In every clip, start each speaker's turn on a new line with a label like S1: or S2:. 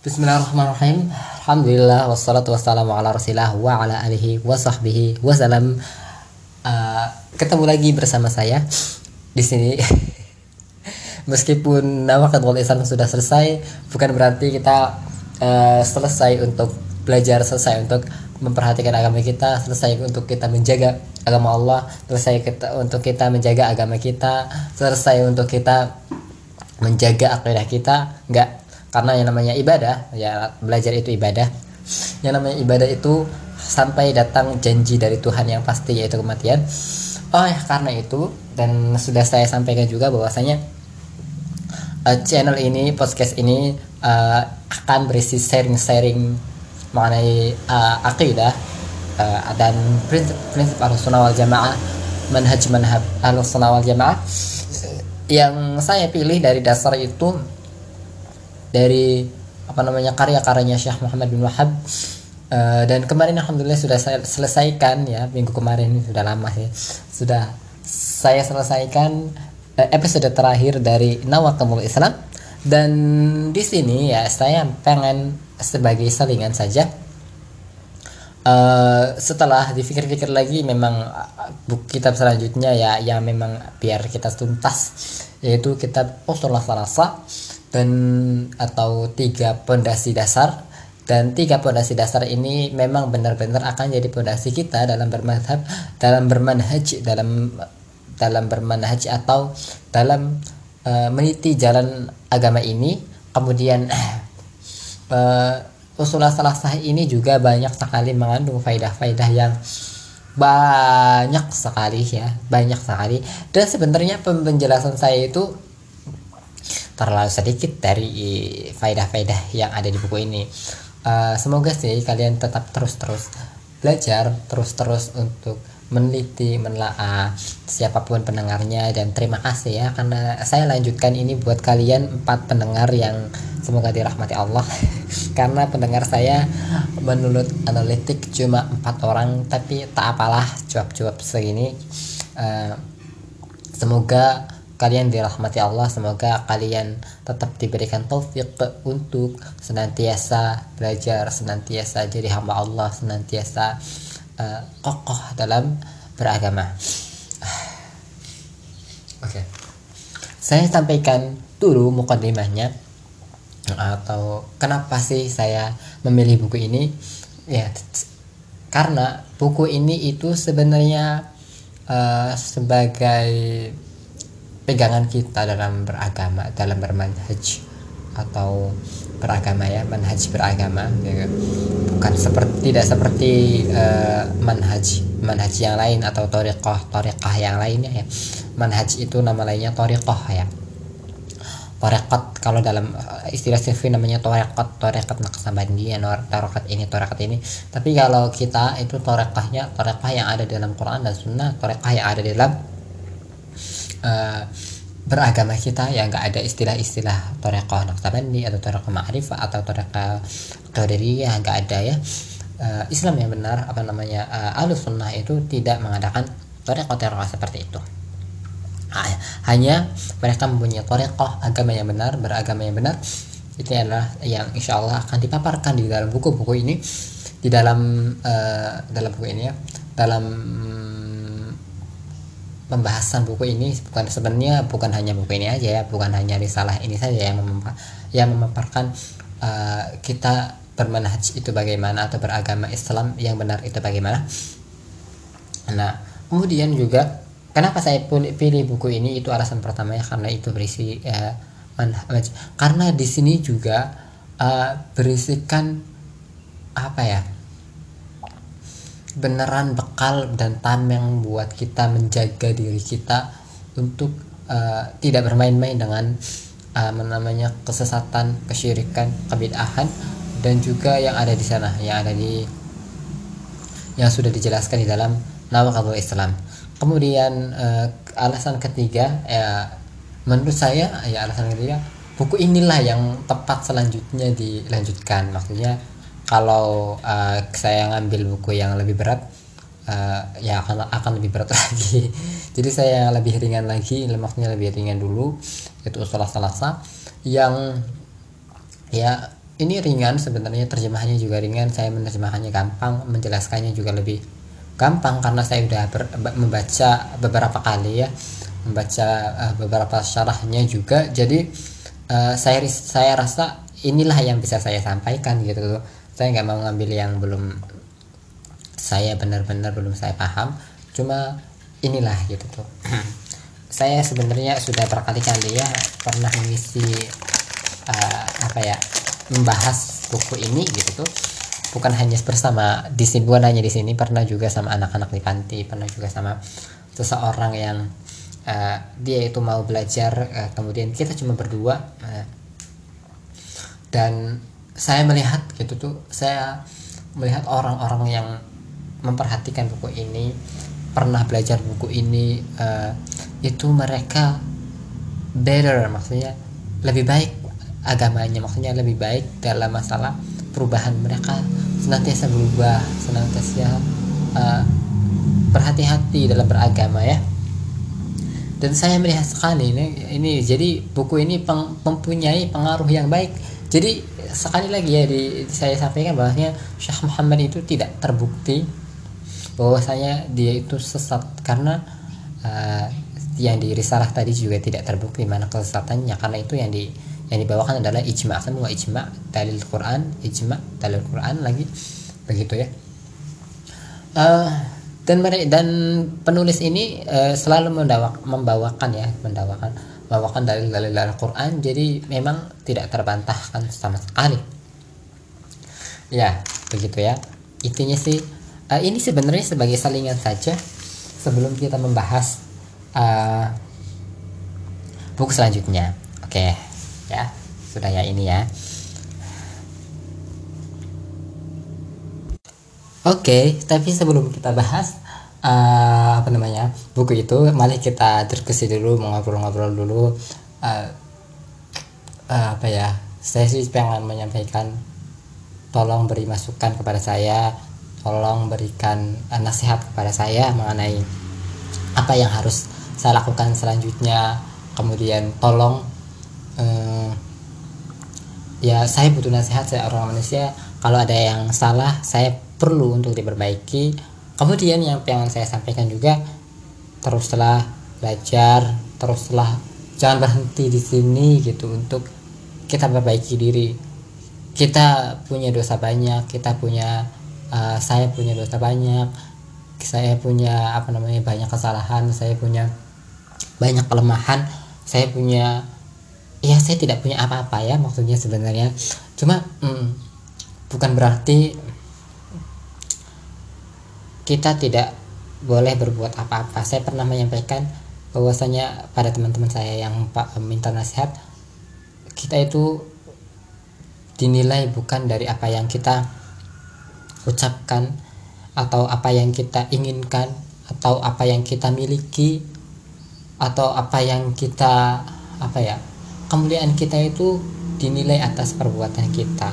S1: Bismillahirrahmanirrahim. Alhamdulillah wassalatu wassalamu ala Rasulillah wa ala alihi wa sahbihi wasallam. Uh, ketemu lagi bersama saya di sini. Meskipun nama Kedwal Islam sudah selesai, bukan berarti kita uh, selesai untuk belajar, selesai untuk memperhatikan agama kita, selesai untuk kita menjaga agama Allah, selesai kita untuk kita menjaga agama kita, selesai untuk kita menjaga akidah kita, enggak karena yang namanya ibadah ya belajar itu ibadah. Yang namanya ibadah itu sampai datang janji dari Tuhan yang pasti yaitu kematian. Oh ya karena itu dan sudah saya sampaikan juga bahwasanya uh, channel ini podcast ini uh, akan berisi sharing-sharing mengenai uh, akidah uh, dan prinsip-prinsip sunnah wal jamaah manhaj manhaj wal jamaah. Yang saya pilih dari dasar itu dari apa namanya karya-karyanya Syekh Muhammad bin Wahab uh, dan kemarin alhamdulillah sudah saya selesaikan ya minggu kemarin ini sudah lama ya sudah saya selesaikan uh, episode terakhir dari Nawakimul Islam. Dan di sini ya saya pengen sebagai selingan saja uh, setelah dipikir-pikir lagi memang buku kitab selanjutnya ya yang memang biar kita tuntas yaitu kitab Usul Salasa dan atau tiga pondasi dasar. Dan tiga pondasi dasar ini memang benar-benar akan jadi pondasi kita dalam bermadhab dalam bermanhaj dalam dalam bermanhaj atau dalam uh, meniti jalan agama ini. Kemudian uh, usul salah sah ini juga banyak sekali mengandung faidah-faidah yang banyak sekali ya banyak sekali. Dan sebenarnya penjelasan saya itu terlalu sedikit dari faedah-faedah yang ada di buku ini. Uh, semoga sih kalian tetap terus-terus belajar terus-terus untuk meneliti, menelaah siapa pun pendengarnya dan terima kasih ya karena saya lanjutkan ini buat kalian empat pendengar yang semoga dirahmati Allah. Karena pendengar saya menurut analitik cuma empat orang tapi tak apalah cuap-cuap segini. Uh, semoga kalian dirahmati Allah semoga kalian tetap diberikan taufik untuk senantiasa belajar senantiasa jadi hamba Allah senantiasa uh, kokoh dalam beragama oke okay. saya sampaikan dulu mukadimahnya atau kenapa sih saya memilih buku ini ya karena buku ini itu sebenarnya uh, sebagai pegangan kita dalam beragama dalam bermanhaj atau beragama ya manhaj beragama ya. Kan? bukan seperti tidak seperti uh, manhaj manhaj yang lain atau toriqoh toriqah yang lainnya ya manhaj itu nama lainnya toriqoh ya torekat kalau dalam eh, istilah sifi namanya torekat torekat naksabandia torekat ini torekat ini tapi kalau kita itu torekahnya torekah yang ada dalam Quran dan Sunnah torekah yang ada dalam uh, beragama kita ya nggak ada istilah-istilah torekoh naktabandi atau torekoh ma'rifah atau torekoh qadariyah nggak ada ya. Uh, Islam yang benar apa namanya uh, alus sunnah itu tidak mengadakan torekoh torekoh seperti itu. Hanya mereka mempunyai torekoh agama yang benar beragama yang benar. Itu adalah yang insya Allah akan dipaparkan di dalam buku-buku ini di dalam dalam buku ini ya dalam pembahasan buku ini bukan sebenarnya bukan hanya buku ini aja ya bukan hanya risalah ini saja yang memapar, yang memaparkan uh, kita bermanhaj itu bagaimana atau beragama Islam yang benar itu bagaimana. Nah kemudian juga kenapa saya pilih buku ini? Itu alasan pertamanya karena itu berisi uh, manhaj. Karena di sini juga uh, berisikan apa ya beneran bekal dan tameng buat kita menjaga diri kita untuk uh, tidak bermain-main dengan uh, namanya kesesatan, kesyirikan, kebid'ahan dan juga yang ada di sana, yang ada di yang sudah dijelaskan di dalam Nawakabul Islam. Kemudian uh, alasan ketiga ya menurut saya ya alasan ketiga buku inilah yang tepat selanjutnya dilanjutkan maksudnya kalau uh, saya ngambil buku yang lebih berat uh, ya akan akan lebih berat lagi. Jadi saya lebih ringan lagi maksudnya lebih ringan dulu itu usul salasa yang ya ini ringan sebenarnya terjemahannya juga ringan saya menerjemahkannya gampang menjelaskannya juga lebih gampang karena saya sudah membaca beberapa kali ya membaca uh, beberapa syarahnya juga. Jadi uh, saya saya rasa inilah yang bisa saya sampaikan gitu saya nggak mau ngambil yang belum saya benar-benar belum saya paham. Cuma inilah gitu tuh. Saya sebenarnya sudah berkali-kali ya pernah mengisi uh, apa ya membahas buku ini gitu tuh. Bukan hanya bersama di sini bukan hanya di sini pernah juga sama anak-anak di panti pernah juga sama seseorang yang uh, dia itu mau belajar uh, kemudian kita cuma berdua uh, dan saya melihat gitu tuh saya melihat orang-orang yang memperhatikan buku ini pernah belajar buku ini uh, itu mereka better maksudnya lebih baik agamanya maksudnya lebih baik dalam masalah perubahan mereka senantiasa berubah senantiasa uh, berhati-hati dalam beragama ya. Dan saya melihat sekali ini ini jadi buku ini peng, mempunyai pengaruh yang baik. Jadi sekali lagi ya di, saya sampaikan bahwasanya Syekh Muhammad itu tidak terbukti bahwasanya dia itu sesat. Karena uh, yang di risalah tadi juga tidak terbukti mana kesesatannya. Karena itu yang di yang dibawakan adalah ijma semua ijma dalil Quran ijma dalil Quran lagi. Begitu ya. Uh, dan dan penulis ini uh, selalu mendawak, membawakan ya mendawakan membawakan dalil-dalil dari Quran jadi memang tidak terbantahkan sama sekali. Ya begitu ya. Intinya sih uh, ini sebenarnya sebagai salingan saja sebelum kita membahas uh, buku selanjutnya. Oke okay ya sudah ya ini ya. Oke okay, tapi sebelum kita bahas uh, apa namanya buku itu mari kita diskusi dulu ngobrol-ngobrol dulu uh, uh, apa ya saya sih pengen menyampaikan tolong beri masukan kepada saya tolong berikan uh, nasihat kepada saya mengenai apa yang harus saya lakukan selanjutnya. Kemudian tolong uh, ya saya butuh nasihat saya orang manusia. Kalau ada yang salah saya perlu untuk diperbaiki kemudian yang pengen saya sampaikan juga teruslah belajar teruslah jangan berhenti di sini gitu untuk kita perbaiki diri. Kita punya dosa banyak kita punya uh, saya punya dosa banyak saya punya apa namanya banyak kesalahan saya punya banyak kelemahan saya punya ya saya tidak punya apa-apa ya maksudnya sebenarnya. Cuma hmm, bukan berarti kita tidak boleh berbuat apa-apa. Saya pernah menyampaikan bahwasanya pada teman-teman saya yang pak minta nasihat kita itu dinilai bukan dari apa yang kita ucapkan atau apa yang kita inginkan atau apa yang kita miliki atau apa yang kita apa ya kemuliaan kita itu dinilai atas perbuatan kita.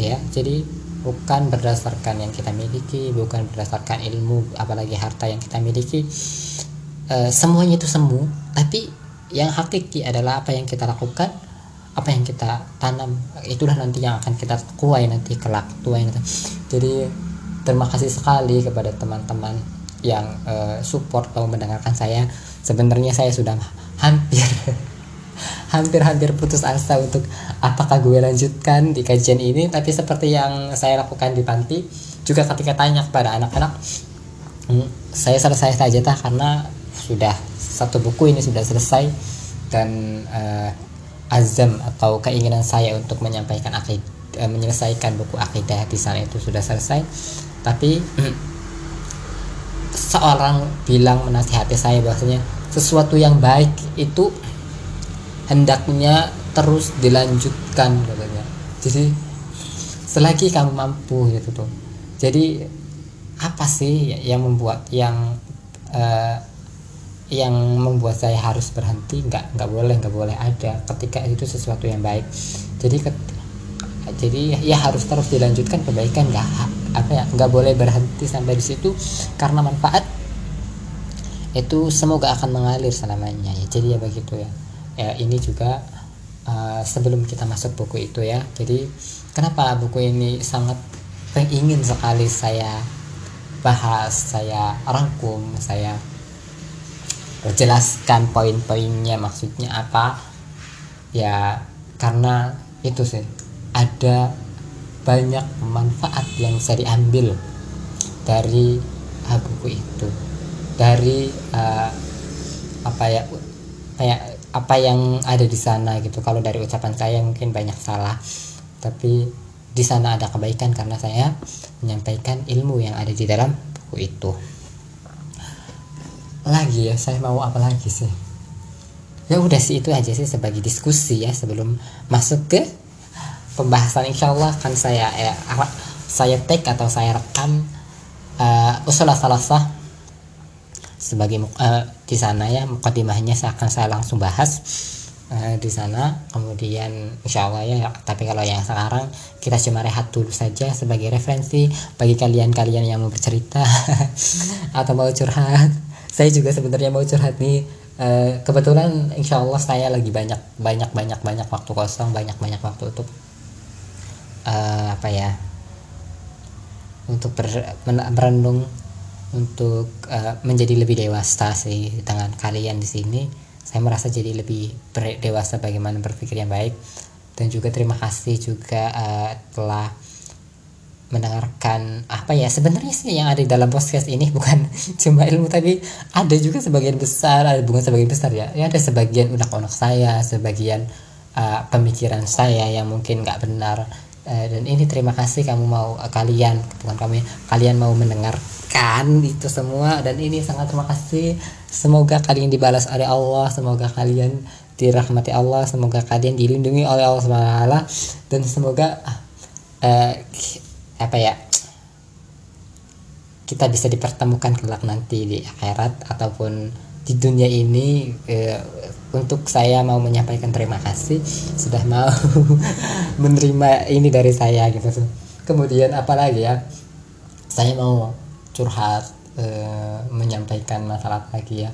S1: Ya jadi bukan berdasarkan yang kita miliki bukan berdasarkan ilmu apalagi harta yang kita miliki e, semuanya itu semu tapi yang hakiki adalah apa yang kita lakukan apa yang kita tanam itulah nanti yang akan kita kuai nanti kelak tua nanti. jadi terima kasih sekali kepada teman-teman yang e, support atau mendengarkan saya sebenarnya saya sudah hampir hampir-hampir putus asa untuk apakah gue lanjutkan di kajian ini. Tapi seperti yang saya lakukan di panti juga ketika tanya kepada anak-anak hmm, saya selesai saja tah karena sudah satu buku ini sudah selesai dan uh, azam atau keinginan saya untuk menyampaikan akid uh, menyelesaikan buku akidah di sana itu sudah selesai. Tapi seorang bilang menasihati saya bahwasanya sesuatu yang baik itu hendaknya terus dilanjutkan katanya. Jadi selagi kamu mampu gitu tuh. Jadi apa sih yang membuat yang uh, yang membuat saya harus berhenti? Nggak nggak boleh nggak boleh ada. Ketika itu sesuatu yang baik. Jadi ke, jadi ya harus terus dilanjutkan kebaikan nggak apa ya nggak boleh berhenti sampai di situ. Karena manfaat itu semoga akan mengalir selamanya. Ya jadi ya begitu ya ya ini juga uh, sebelum kita masuk buku itu ya. Jadi kenapa buku ini sangat ingin sekali saya bahas saya rangkum saya jelaskan poin-poinnya maksudnya apa? Ya karena itu sih ada banyak manfaat yang bisa diambil dari uh, buku itu. Dari uh, apa ya kayak apa yang ada di sana gitu. Kalau dari ucapan saya mungkin banyak salah tapi di sana ada kebaikan karena saya menyampaikan ilmu yang ada di dalam buku itu. Lagi ya saya mau apa lagi sih? Ya udah sih itu aja sih sebagai diskusi ya sebelum masuk ke pembahasan. Insya Allah kan saya ya, saya take atau saya rekam uh, usul salasah sebagai uh, di sana ya mukadimahnya saya akan saya langsung bahas uh, di sana. Kemudian insya Allah ya tapi kalau yang sekarang kita cuma rehat dulu saja sebagai referensi bagi kalian-kalian yang mau bercerita atau mau curhat. Saya juga sebenarnya mau curhat nih. Uh, kebetulan insya Allah saya lagi banyak banyak banyak banyak waktu kosong banyak banyak waktu untuk uh, apa ya untuk ber, merenung untuk uh, menjadi lebih dewasa sih dengan kalian di sini saya merasa jadi lebih dewasa bagaimana berpikir yang baik. Dan juga terima kasih juga uh, telah mendengarkan apa ya sebenarnya sih yang ada di dalam podcast ini bukan cuma ilmu tapi ada juga sebagian besar ada bukan sebagian besar ya ya ada sebagian unek-unek saya sebagian uh, pemikiran saya yang mungkin nggak benar. Uh, dan ini terima kasih kamu mau uh, kalian bukan kami ya, kalian mau mendengar kan itu semua. Dan ini sangat terima kasih. Semoga kalian dibalas oleh Allah semoga kalian dirahmati Allah semoga kalian dilindungi oleh Allah SWT dan semoga uh, apa ya kita bisa dipertemukan kelak nanti di akhirat ataupun di dunia ini. Uh, untuk saya mau menyampaikan terima kasih sudah mau menerima ini dari saya gitu. Kemudian apalagi ya? Saya mau curhat e, menyampaikan masalah lagi ya.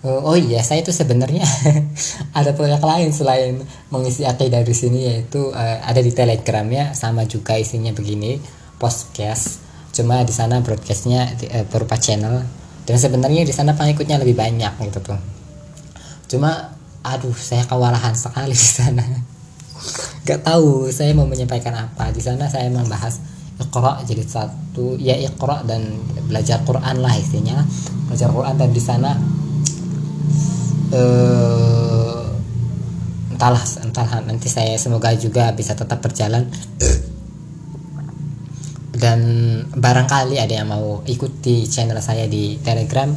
S1: Uh, oh iya saya itu sebenarnya ada proyek lain selain mengisi akidah di sini yaitu uh, ada di telegram ya sama juga isinya begini podcast. Cuma di sana broadcastnya uh, berupa channel. Dan sebenarnya di sana pengikutnya lebih banyak gitu tuh. Cuma aduh saya kewalahan sekali di sana. Gak tahu saya mau menyampaikan apa. Di sana saya membahas Iqra jadi satu ya Iqra dan belajar Quran lah isinya. Belajar Quran dan di sana uh, entahlah entahlah. Nanti saya semoga juga bisa tetap berjalan. Dan barangkali ada yang mau ikuti channel saya di Telegram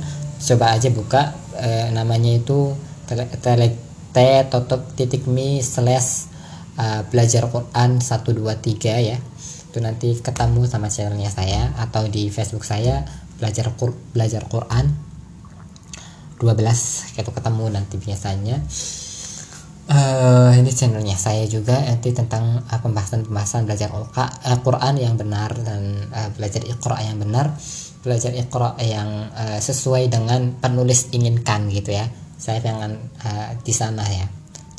S1: coba aja buka uh, namanya itu tele, tele t tutup titik me slash uh, belajar Quran 123 ya itu nanti ketemu sama channelnya saya atau di Facebook saya belajar Qur belajar Quran 12 itu ketemu nanti biasanya. Uh, ini channelnya saya juga nanti tentang uh, pembahasan-pembahasan belajar uh, Quran yang benar dan uh, belajar Iqra yang benar. Belajar Iqra yang uh, sesuai dengan penulis inginkan gitu ya. Saya pengen uh, di sana ya.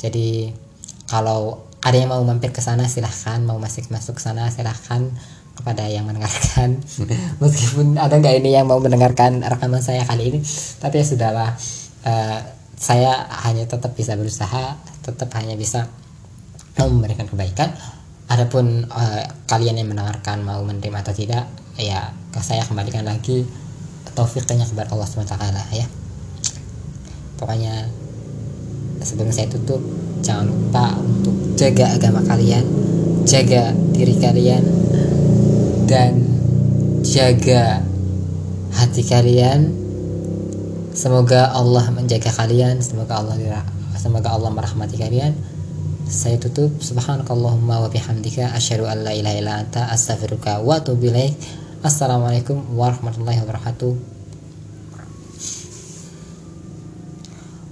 S1: Jadi kalau ada yang mau mampir ke sana silahkan. Mau masuk masuk sana silahkan. Kepada yang mendengarkan. Meskipun ada nggak ini yang mau mendengarkan rekaman saya kali ini? Tapi ya sudahlah. Uh, saya hanya tetap bisa berusaha tetap hanya bisa memberikan kebaikan. Adapun uh, kalian yang mendengarkan mau menerima atau tidak ya ke saya kembalikan lagi taufiknya kepada Allah SWT ya. Pokoknya sebelum saya tutup jangan lupa untuk jaga agama kalian jaga diri kalian dan jaga hati kalian. Semoga Allah menjaga kalian semoga Allah semoga Allah merahmati kalian. Saya tutup. Subhanakallahumma wa bihamdika asyhadu an la ilaha illa anta astaghfiruka wa atubu ilaik. Assalamualaikum warahmatullahi wabarakatuh